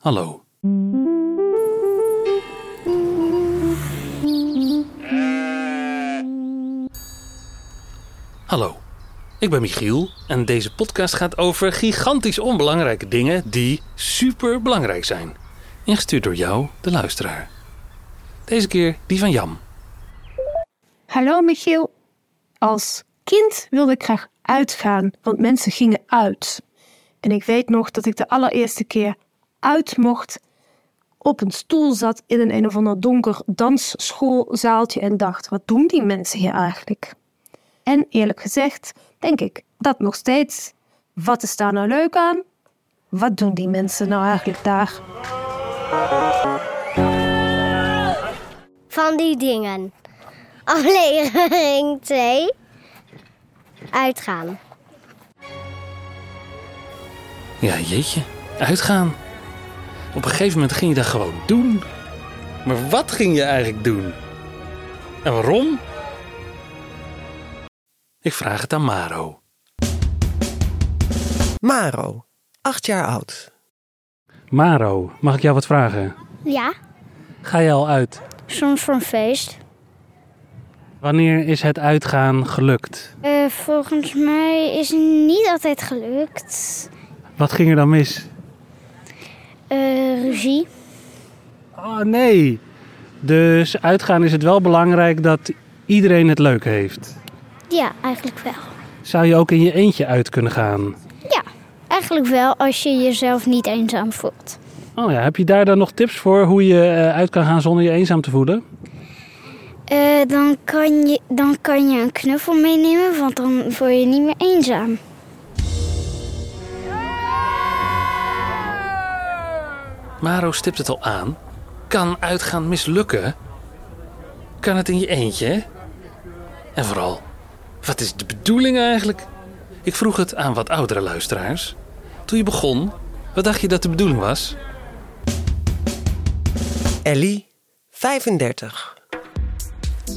Hallo. Hallo, ik ben Michiel en deze podcast gaat over gigantisch onbelangrijke dingen die super belangrijk zijn. Ingestuurd door jou, de luisteraar. Deze keer die van Jam. Hallo Michiel. Als kind wilde ik graag uitgaan, want mensen gingen uit. En ik weet nog dat ik de allereerste keer uit mocht, op een stoel zat in een een of ander donker dansschoolzaaltje en dacht: wat doen die mensen hier eigenlijk? En eerlijk gezegd, denk ik dat nog steeds. Wat is daar nou leuk aan? Wat doen die mensen nou eigenlijk daar? van die dingen. Aflevering 2. Uitgaan. Ja, jeetje, uitgaan. Op een gegeven moment ging je dat gewoon doen. Maar wat ging je eigenlijk doen? En waarom? Ik vraag het aan Maro. Maro, acht jaar oud. Maro, mag ik jou wat vragen? Ja, Ga je al uit? soms voor een feest. Wanneer is het uitgaan gelukt? Eh, volgens mij is het niet altijd gelukt. Wat ging er dan mis? Eh, ruzie. Oh nee. Dus uitgaan is het wel belangrijk dat iedereen het leuk heeft. Ja, eigenlijk wel. Zou je ook in je eentje uit kunnen gaan? Ja, eigenlijk wel als je jezelf niet eenzaam voelt. Oh ja, heb je daar dan nog tips voor hoe je eh, uit kan gaan zonder je eenzaam te voelen? Eh, dan, kan je, dan kan je een knuffel meenemen, want dan voel je je niet meer eenzaam. Maro stipt het al aan. Kan uitgaan mislukken? Kan het in je eentje? En vooral, wat is de bedoeling eigenlijk? Ik vroeg het aan wat oudere luisteraars. Toen je begon, wat dacht je dat de bedoeling was? Ellie, 35.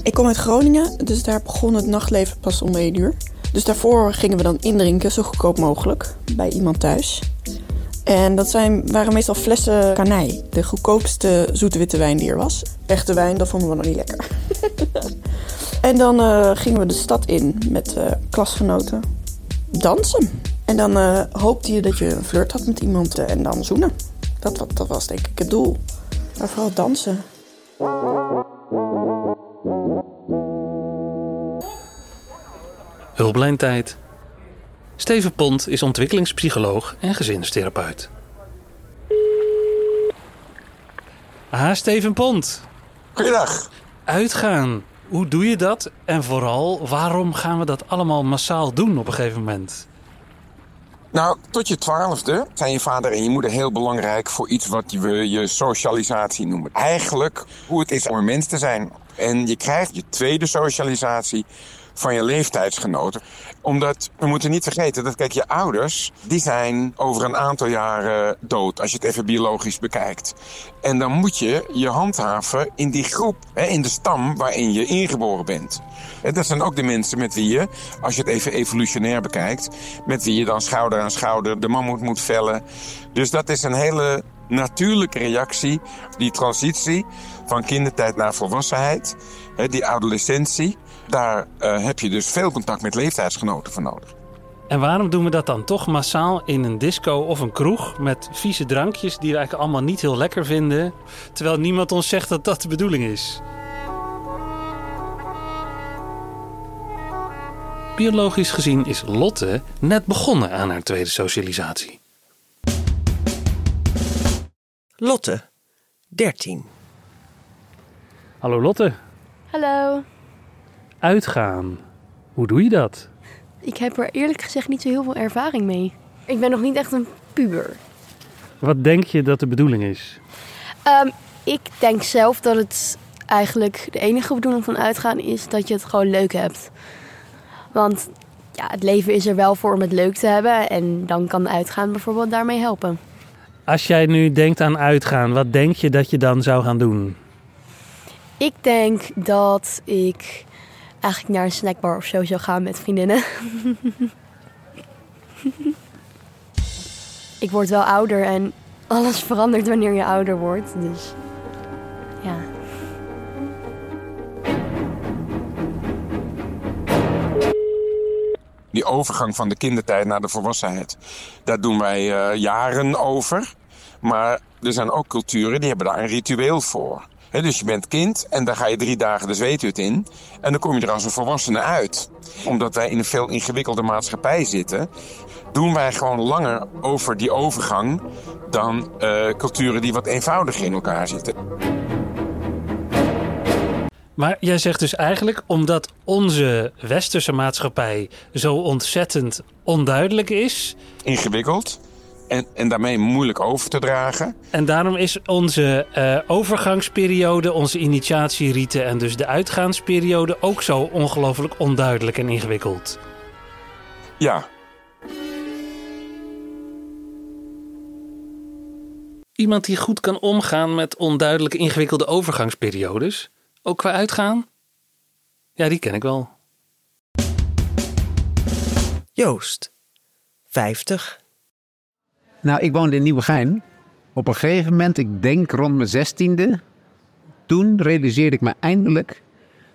Ik kom uit Groningen, dus daar begon het nachtleven pas om 1 uur. Dus daarvoor gingen we dan indrinken, zo goedkoop mogelijk, bij iemand thuis. En dat zijn, waren meestal flessen kanij, de goedkoopste zoete witte wijn die er was. Echte wijn, dat vonden we nog niet lekker. en dan eh, gingen we de stad in met eh, klasgenoten dansen. En dan eh, hoopte je dat je een flirt had met iemand en dan zoenen. Dat, wa- dat was denk ik het doel. Maar vooral dansen. Hulplijntijd. Steven Pont is ontwikkelingspsycholoog en gezinstherapeut. Ah, Steven Pont. Goeiedag. Uitgaan. Hoe doe je dat? En vooral, waarom gaan we dat allemaal massaal doen op een gegeven moment? Nou, tot je twaalfde zijn je vader en je moeder heel belangrijk voor iets wat we je socialisatie noemen. Eigenlijk hoe het is om een mens te zijn. En je krijgt je tweede socialisatie van je leeftijdsgenoten. Omdat, we moeten niet vergeten dat, kijk, je ouders, die zijn over een aantal jaren dood. Als je het even biologisch bekijkt. En dan moet je je handhaven in die groep, hè, in de stam waarin je ingeboren bent. En dat zijn ook de mensen met wie je, als je het even evolutionair bekijkt, met wie je dan schouder aan schouder de mammoet moet vellen. Dus dat is een hele natuurlijke reactie, die transitie van kindertijd naar volwassenheid, die adolescentie. Daar eh, heb je dus veel contact met leeftijdsgenoten voor nodig. En waarom doen we dat dan toch massaal in een disco of een kroeg met vieze drankjes die we eigenlijk allemaal niet heel lekker vinden, terwijl niemand ons zegt dat dat de bedoeling is? Biologisch gezien is Lotte net begonnen aan haar tweede socialisatie. Lotte, 13. Hallo Lotte, Hallo. Uitgaan. Hoe doe je dat? Ik heb er eerlijk gezegd niet zo heel veel ervaring mee. Ik ben nog niet echt een puber. Wat denk je dat de bedoeling is? Ehm, ik denk zelf dat het eigenlijk de enige bedoeling van uitgaan is dat je het gewoon leuk hebt. Want ja, het leven is er wel voor om het leuk te hebben. En dan kan uitgaan bijvoorbeeld daarmee helpen. Als jij nu denkt aan uitgaan, wat denk je dat je dan zou gaan doen? Ik denk dat ik eigenlijk naar een snackbar of zo zou gaan met vriendinnen. ik word wel ouder en alles verandert wanneer je ouder wordt. Dus ja. Die overgang van de kindertijd naar de volwassenheid. Daar doen wij eh, jaren over. Maar er zijn ook culturen die hebben daar een ritueel voor. He, dus je bent kind en dan ga je drie dagen de zweethut in. En dan kom je er als een volwassene uit. Omdat wij in een veel ingewikkelde maatschappij zitten, doen wij gewoon langer over die overgang dan uh, culturen die wat eenvoudiger in elkaar zitten. Maar jij zegt dus eigenlijk, omdat onze westerse maatschappij zo ontzettend onduidelijk is. Ingewikkeld. En, en daarmee moeilijk over te dragen. En daarom is onze uh, overgangsperiode, onze initiatierieten en dus de uitgaansperiode ook zo ongelooflijk onduidelijk en ingewikkeld. Ja. Iemand die goed kan omgaan met onduidelijke, ingewikkelde overgangsperiodes, ook qua uitgaan? Ja, die ken ik wel. Joost, 50. Nou, ik woonde in Nieuwegein. Op een gegeven moment, ik denk rond mijn zestiende, toen realiseerde ik me eindelijk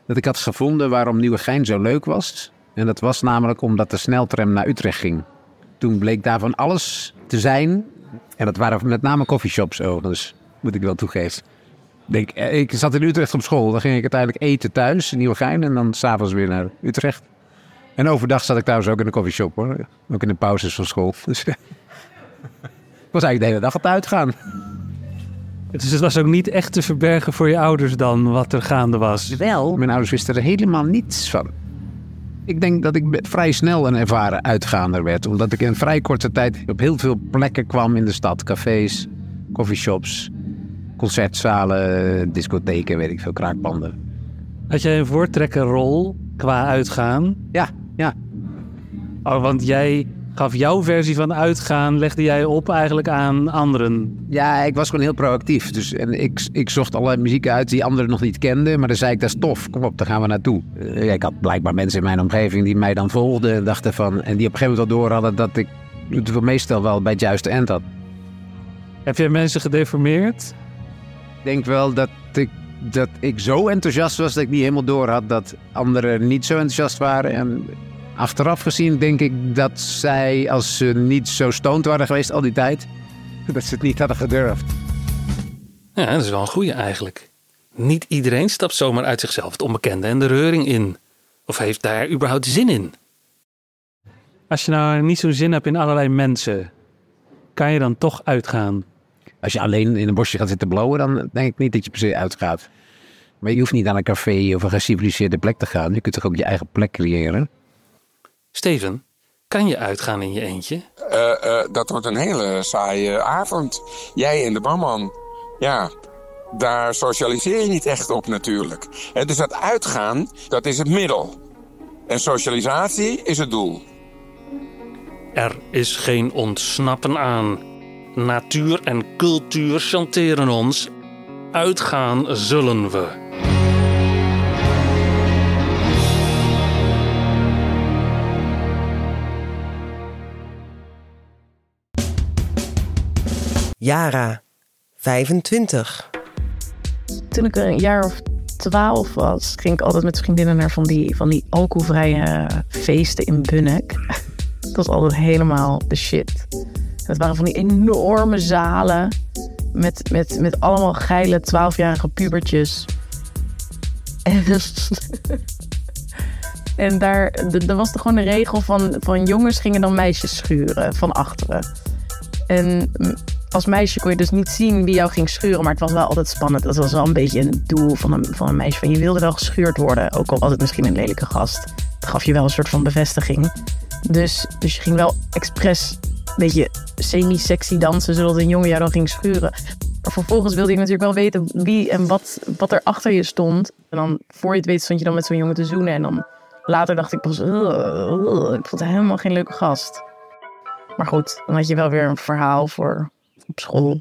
dat ik had gevonden waarom Nieuwegein zo leuk was. En dat was namelijk omdat de sneltram naar Utrecht ging. Toen bleek daarvan alles te zijn. En dat waren met name coffeeshops overigens, moet ik wel toegeven. Denk, ik zat in Utrecht op school. Dan ging ik uiteindelijk eten thuis in Nieuwegein. En dan s'avonds weer naar Utrecht. En overdag zat ik trouwens ook in de coffeeshop hoor. Ook in de pauzes van school. Dus ik was eigenlijk de hele dag op uitgaan. Dus het was ook niet echt te verbergen voor je ouders dan wat er gaande was? Wel, mijn ouders wisten er helemaal niets van. Ik denk dat ik vrij snel een ervaren uitgaander werd. Omdat ik in vrij korte tijd op heel veel plekken kwam in de stad. Cafés, coffeeshops, concertzalen, discotheken, weet ik veel, kraakpanden. Had jij een voortrekkerrol qua uitgaan? Ja, ja. Oh, want jij gaf jouw versie van uitgaan, legde jij op eigenlijk aan anderen? Ja, ik was gewoon heel proactief. Dus en ik, ik zocht allerlei muziek uit die anderen nog niet kenden. Maar dan zei ik, dat is tof, kom op, daar gaan we naartoe. Uh, ik had blijkbaar mensen in mijn omgeving die mij dan volgden. En, dachten van, en die op een gegeven moment al door hadden dat ik het meestal wel bij het juiste eind had. Heb jij mensen gedeformeerd? Ik denk wel dat ik, dat ik zo enthousiast was dat ik niet helemaal door had dat anderen niet zo enthousiast waren. En achteraf gezien denk ik dat zij, als ze niet zo stoned waren geweest al die tijd, dat ze het niet hadden gedurfd. Ja, dat is wel een goeie eigenlijk. Niet iedereen stapt zomaar uit zichzelf het onbekende en de reuring in. Of heeft daar überhaupt zin in? Als je nou niet zo'n zin hebt in allerlei mensen, kan je dan toch uitgaan? Als je alleen in een bosje gaat zitten blowen, dan denk ik niet dat je per se uitgaat. Maar je hoeft niet naar een café of een geciviliseerde plek te gaan. Je kunt toch ook je eigen plek creëren? Steven, kan je uitgaan in je eentje? Uh, uh, dat wordt een hele saaie avond. Jij en de barman. Ja, daar socialiseer je niet echt op natuurlijk. En dus dat uitgaan, dat is het middel. En socialisatie is het doel. Er is geen ontsnappen aan. Natuur en cultuur chanteren ons. Uitgaan zullen we. Yara, 25. Toen ik een jaar of twaalf was, ging ik altijd met vriendinnen naar van die, van die alcoholvrije feesten in Bunnik. Dat was altijd helemaal de shit. Het waren van die enorme zalen met, met, met allemaal geile twaalfjarige pubertjes. En, en daar, er was er gewoon de regel van, van jongens gingen dan meisjes schuren van achteren. En als meisje kon je dus niet zien wie jou ging schuren, maar het was wel altijd spannend. Dat was wel een beetje een doel van een, van een meisje. Van je wilde wel geschuurd worden, ook al was het misschien een lelijke gast. Het gaf je wel een soort van bevestiging. Dus, dus je ging wel expres een beetje semi-sexy dansen, zodat een jongen jou dan ging schuren. Maar vervolgens wilde je natuurlijk wel weten wie en wat, wat er achter je stond. En dan, voor je het weet, stond je dan met zo'n jongen te zoenen. En dan later dacht ik pas, ik vond helemaal geen leuke gast. Maar goed, dan had je wel weer een verhaal voor op school.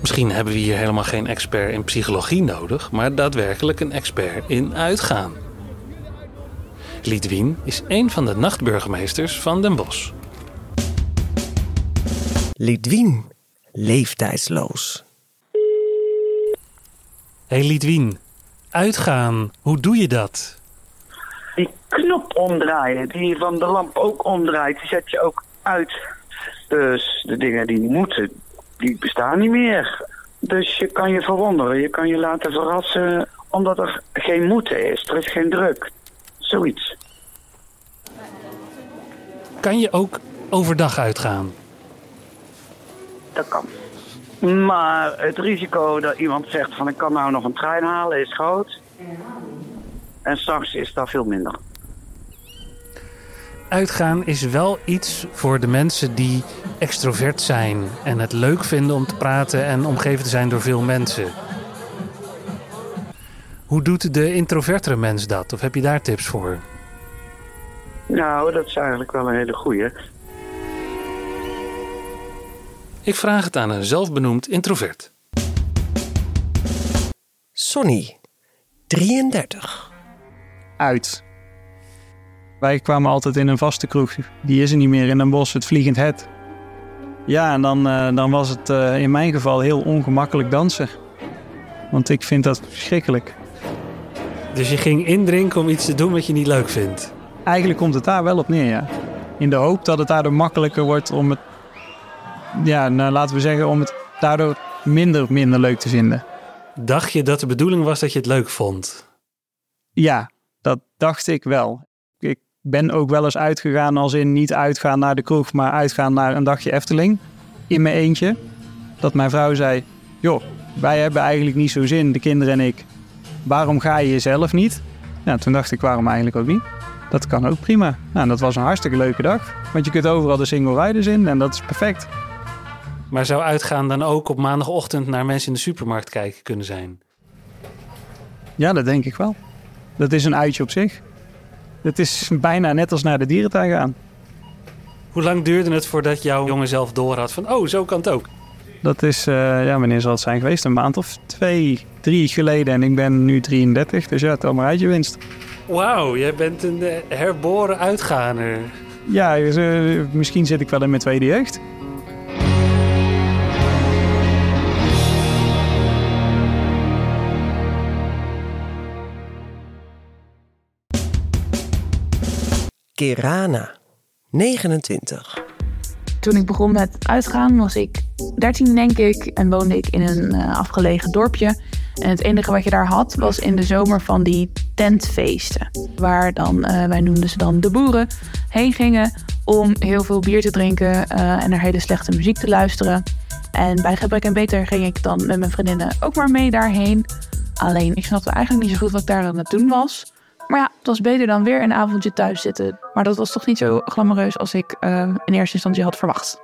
Misschien hebben we hier helemaal geen expert in psychologie nodig, maar daadwerkelijk een expert in uitgaan. Lidwien is een van de nachtburgemeesters van Den Bosch. Lidwien, leeftijdsloos. Hey Lidwien, uitgaan, hoe doe je dat? Die knop omdraaien, die van de lamp ook omdraait, die zet je ook uit. Dus de dingen die moeten, die bestaan niet meer. Dus je kan je verwonderen, je kan je laten verrassen, omdat er geen moeten is. Er is geen druk. Zoiets. Kan je ook overdag uitgaan? Dat kan. Maar het risico dat iemand zegt van ik kan nou nog een trein halen is groot. En s'nachts is dat veel minder. Uitgaan is wel iets voor de mensen die extrovert zijn en het leuk vinden om te praten en omgeven te zijn door veel mensen. Hoe doet de introvertere mens dat? Of heb je daar tips voor? Nou, dat is eigenlijk wel een hele goeie. Ik vraag het aan een zelfbenoemd introvert. Sonny, 33. Uit. Wij kwamen altijd in een vaste kroeg. Die is er niet meer in een bos, het Vliegend Het. Ja, en dan, eh, dan was het eh, in mijn geval heel ongemakkelijk dansen. Want ik vind dat verschrikkelijk. Dus je ging indrinken om iets te doen wat je niet leuk vindt? Eigenlijk komt het daar wel op neer, ja. In de hoop dat het daardoor makkelijker wordt om het... Ja, nou, laten we zeggen, om het daardoor minder, minder leuk te vinden. Dacht je dat de bedoeling was dat je het leuk vond? Ja, dat dacht ik wel. Ik ben ook wel eens uitgegaan als in niet uitgaan naar de kroeg, maar uitgaan naar een dagje Efteling. In mijn eentje. Dat mijn vrouw zei, joh, wij hebben eigenlijk niet zo zin, de kinderen en ik. Waarom ga je jezelf niet? Ja, toen dacht ik, waarom eigenlijk ook niet? Dat kan ook prima. Nou, dat was een hartstikke leuke dag. Want je kunt overal de single riders in en dat is perfect. Maar zou uitgaan dan ook op maandagochtend naar mensen in de supermarkt kijken kunnen zijn? Ja, dat denk ik wel. Dat is een uitje op zich. Het is bijna net als naar de dierentuin gaan. Hoe lang duurde het voordat jouw jongen zelf door had van, oh, zo kan het ook? Dat is, uh, ja, wanneer zal het zijn geweest? Een maand of twee, drie geleden. En ik ben nu 33, dus ja, tel maar uit je winst. Wauw, jij bent een uh, herboren uitganer. Ja, uh, misschien zit ik wel in mijn tweede jeugd. Kirana, 29. Toen ik begon met uitgaan was ik 13 denk ik en woonde ik in een uh, afgelegen dorpje. En het enige wat je daar had was in de zomer van die tentfeesten. Waar dan, uh, wij noemden ze dan de boeren, heen gingen om heel veel bier te drinken uh, en naar hele slechte muziek te luisteren. En bij gebrek en beter ging ik dan met mijn vriendinnen ook maar mee daarheen. Alleen ik snapte eigenlijk niet zo goed wat ik daar aan het doen was. Maar ja, het was beter dan weer een avondje thuis zitten. Maar dat was toch niet zo glamoureus als ik uh, in eerste instantie had verwacht.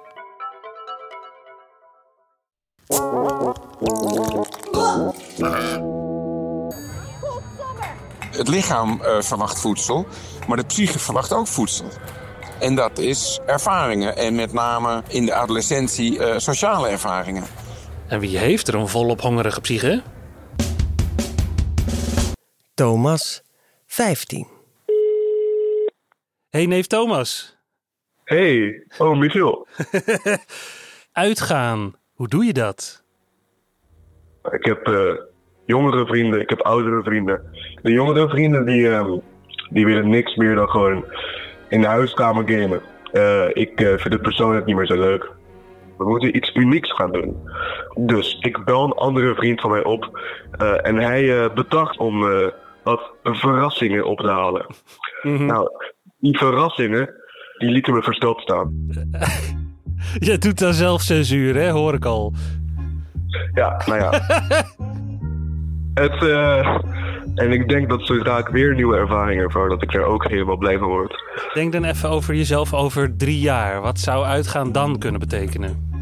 Het lichaam uh, verwacht voedsel, maar de psyche verwacht ook voedsel. En dat is ervaringen en met name in de adolescentie uh, sociale ervaringen. En wie heeft er een volop hongerige psyche? Thomas, 15. Hey neef Thomas. Hey, oh Michiel. Uitgaan, hoe doe je dat? Ik heb uh, jongere vrienden, ik heb oudere vrienden. De jongere vrienden die, uh, die willen niks meer dan gewoon in de huiskamer gamen. Uh, ik vind het persoonlijk niet meer zo leuk. We moeten iets unieks gaan doen. Dus ik bel een andere vriend van mij op en hij bedacht om wat verrassingen op te halen. Mm -hmm. Nou, die verrassingen, die lieten me versteld staan. Je doet dan zelf censuur, hè? Hoor ik al. Ja, nou ja. Het, uh, en ik denk dat zodra ik weer nieuwe ervaringen ervaar, dat ik er ook helemaal blij van word. Denk dan even over jezelf over drie jaar. Wat zou uitgaan dan kunnen betekenen?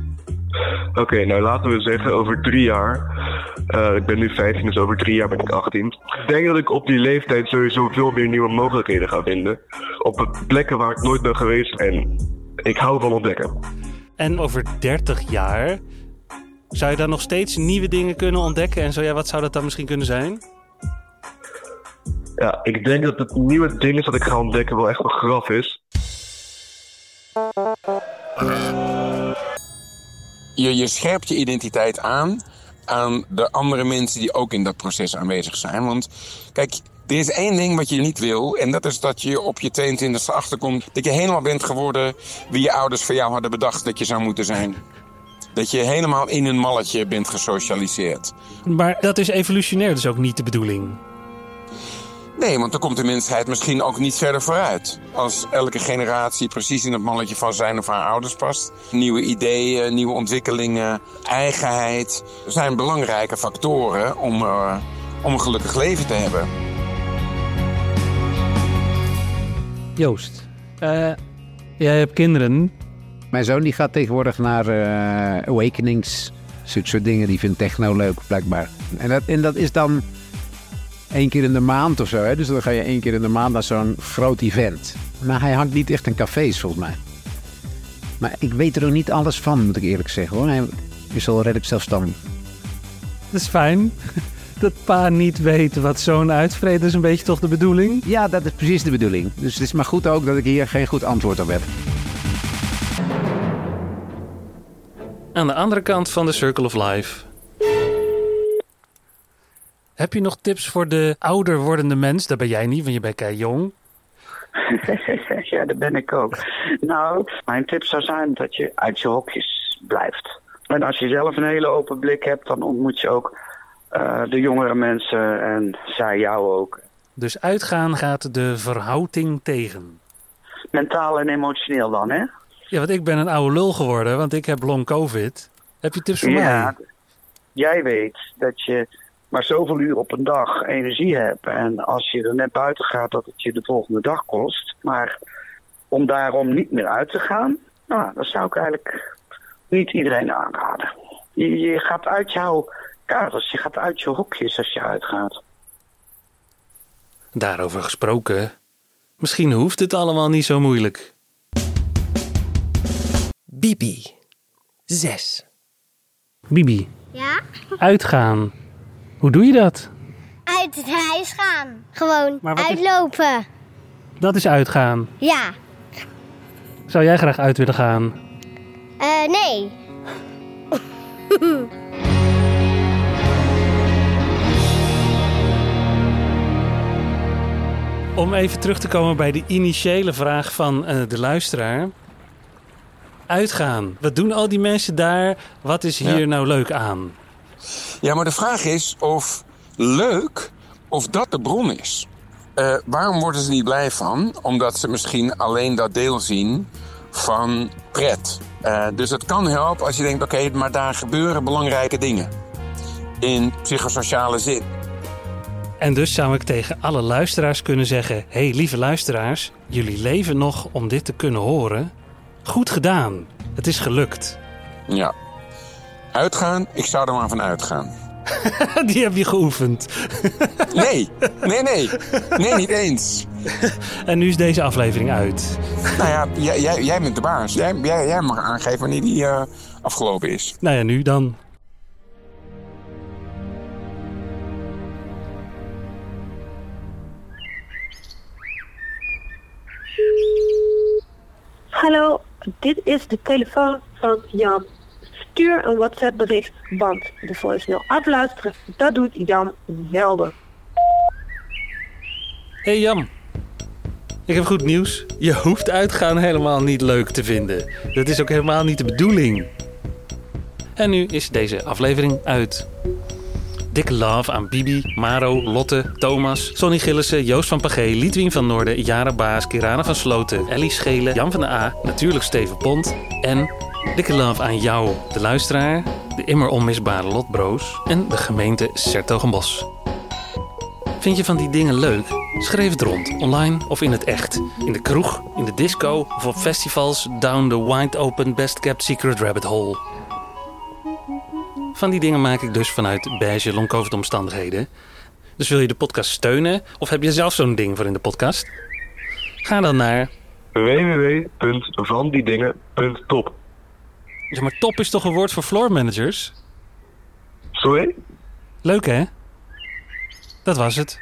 Oké, okay, nou laten we zeggen over drie jaar. Uh, ik ben nu 15, dus over drie jaar ben ik 18. Ik denk dat ik op die leeftijd sowieso veel meer nieuwe mogelijkheden ga vinden. Op plekken waar ik nooit ben geweest en ik hou van ontdekken. En over 30 jaar zou je dan nog steeds nieuwe dingen kunnen ontdekken? En zo ja, wat zou dat dan misschien kunnen zijn? Ja, ik denk dat het nieuwe ding is dat ik ga ontdekken wel echt een graf is. Je, je scherpt je identiteit aan aan de andere mensen die ook in dat proces aanwezig zijn. Want kijk, er is één ding wat je niet wil. En dat is dat je op je 22e achterkomt. Dat je helemaal bent geworden wie je ouders voor jou hadden bedacht dat je zou moeten zijn. Dat je helemaal in een malletje bent gesocialiseerd. Maar dat is evolutionair dus ook niet de bedoeling. Nee, want dan komt de mensheid misschien ook niet verder vooruit. Als elke generatie precies in het malletje van zijn of haar ouders past. Nieuwe ideeën, nieuwe ontwikkelingen, eigenheid. zijn belangrijke factoren om, uh, om een gelukkig leven te hebben. Joost, uh, jij hebt kinderen. Mijn zoon die gaat tegenwoordig naar uh, Awakenings. Zulke soort dingen. Die vindt techno leuk, blijkbaar. En dat, en dat is dan één keer in de maand of zo. Hè? Dus dan ga je één keer in de maand naar zo'n groot event. Maar hij hangt niet echt in cafés, volgens mij. Maar ik weet er ook niet alles van, moet ik eerlijk zeggen. Hoor. Hij is al redelijk zelfstandig. Dat is fijn. Dat pa niet weet wat zo'n uitvreet is een beetje toch de bedoeling? Ja, dat is precies de bedoeling. Dus het is maar goed ook dat ik hier geen goed antwoord op heb. Aan de andere kant van de Circle of Life heb je nog tips voor de ouder wordende mens? Dat ben jij niet, want je bent kei jong. ja, dat ben ik ook. Nou, mijn tip zou zijn dat je uit je hokjes blijft. En als je zelf een hele open blik hebt, dan ontmoet je ook uh, de jongere mensen en zij jou ook. Dus uitgaan gaat de verhouding tegen? Mentaal en emotioneel dan, hè? Ja, want ik ben een oude lul geworden, want ik heb long covid. Heb je tips voor ja, mij? Jij weet dat je maar zoveel uur op een dag energie hebt. En als je er net buiten gaat, dat het je de volgende dag kost. Maar om daarom niet meer uit te gaan, nou, dat zou ik eigenlijk niet iedereen aanraden. Je, je gaat uit jouw kaders, je gaat uit je hokjes als je uitgaat. Daarover gesproken, misschien hoeft het allemaal niet zo moeilijk. Bibi, 6. Bibi. Ja? Uitgaan. Hoe doe je dat? Uit het huis gaan. Gewoon is- uitlopen. Dat is uitgaan. Ja. Zou jij graag uit willen gaan? Eh, nee. Om even terug te komen bij de initiële vraag van eh, de luisteraar. Uitgaan. Wat doen al die mensen daar? Wat is hier Ja. nou leuk aan? Ja, maar de vraag is of leuk, of dat de bron is. Eh, waarom worden ze niet blij van? Omdat ze misschien alleen dat deel zien van pret. Eh, dus het kan helpen als je denkt, oké, maar daar gebeuren belangrijke dingen. In psychosociale zin. En dus zou ik tegen alle luisteraars kunnen zeggen: hey, lieve luisteraars, jullie leven nog om dit te kunnen horen. Goed gedaan. Het is gelukt. Ja. Uitgaan, ik zou er maar van uitgaan. Die heb je geoefend. Nee, nee, nee. Nee, niet eens. En nu is deze aflevering uit. Nou ja, jij, jij, jij bent de baas. Jij, jij, jij mag aangeven wanneer die eh, afgelopen is. Nou ja, nu dan. Hallo, dit is de telefoon van Jan. Stuur een WhatsApp bericht, want de voicemail afluisteren, dat doet Jan zelden. Hey Jan. Ik heb goed nieuws. Je hoeft uitgaan helemaal niet leuk te vinden. Dat is ook helemaal niet de bedoeling. En nu is deze aflevering uit. Dikke love aan Bibi, Maro, Lotte, Thomas, Sonny Gillissen, Joost van Pagé, Liedwien van Noorden, Jara Baas, Kirana van Sloten, Ellie Schelen, Jan van de A, natuurlijk Steven Pont en dikke love aan jou, de luisteraar, de immer onmisbare Lotbroos en de gemeente Sertogenbos. Vind je van die dingen leuk? Schrijf het rond, online of in het echt. In de kroeg, in de disco of op festivals down the wide open best kept secret rabbit hole. Van die dingen maak ik dus vanuit beige long-covid omstandigheden. Dus wil je de podcast steunen of heb je zelf zo'n ding voor in de podcast? Ga dan naar... www.vandiedingen.top Ja, maar top is toch een woord voor floor managers? Sorry? Leuk hè? Dat was het.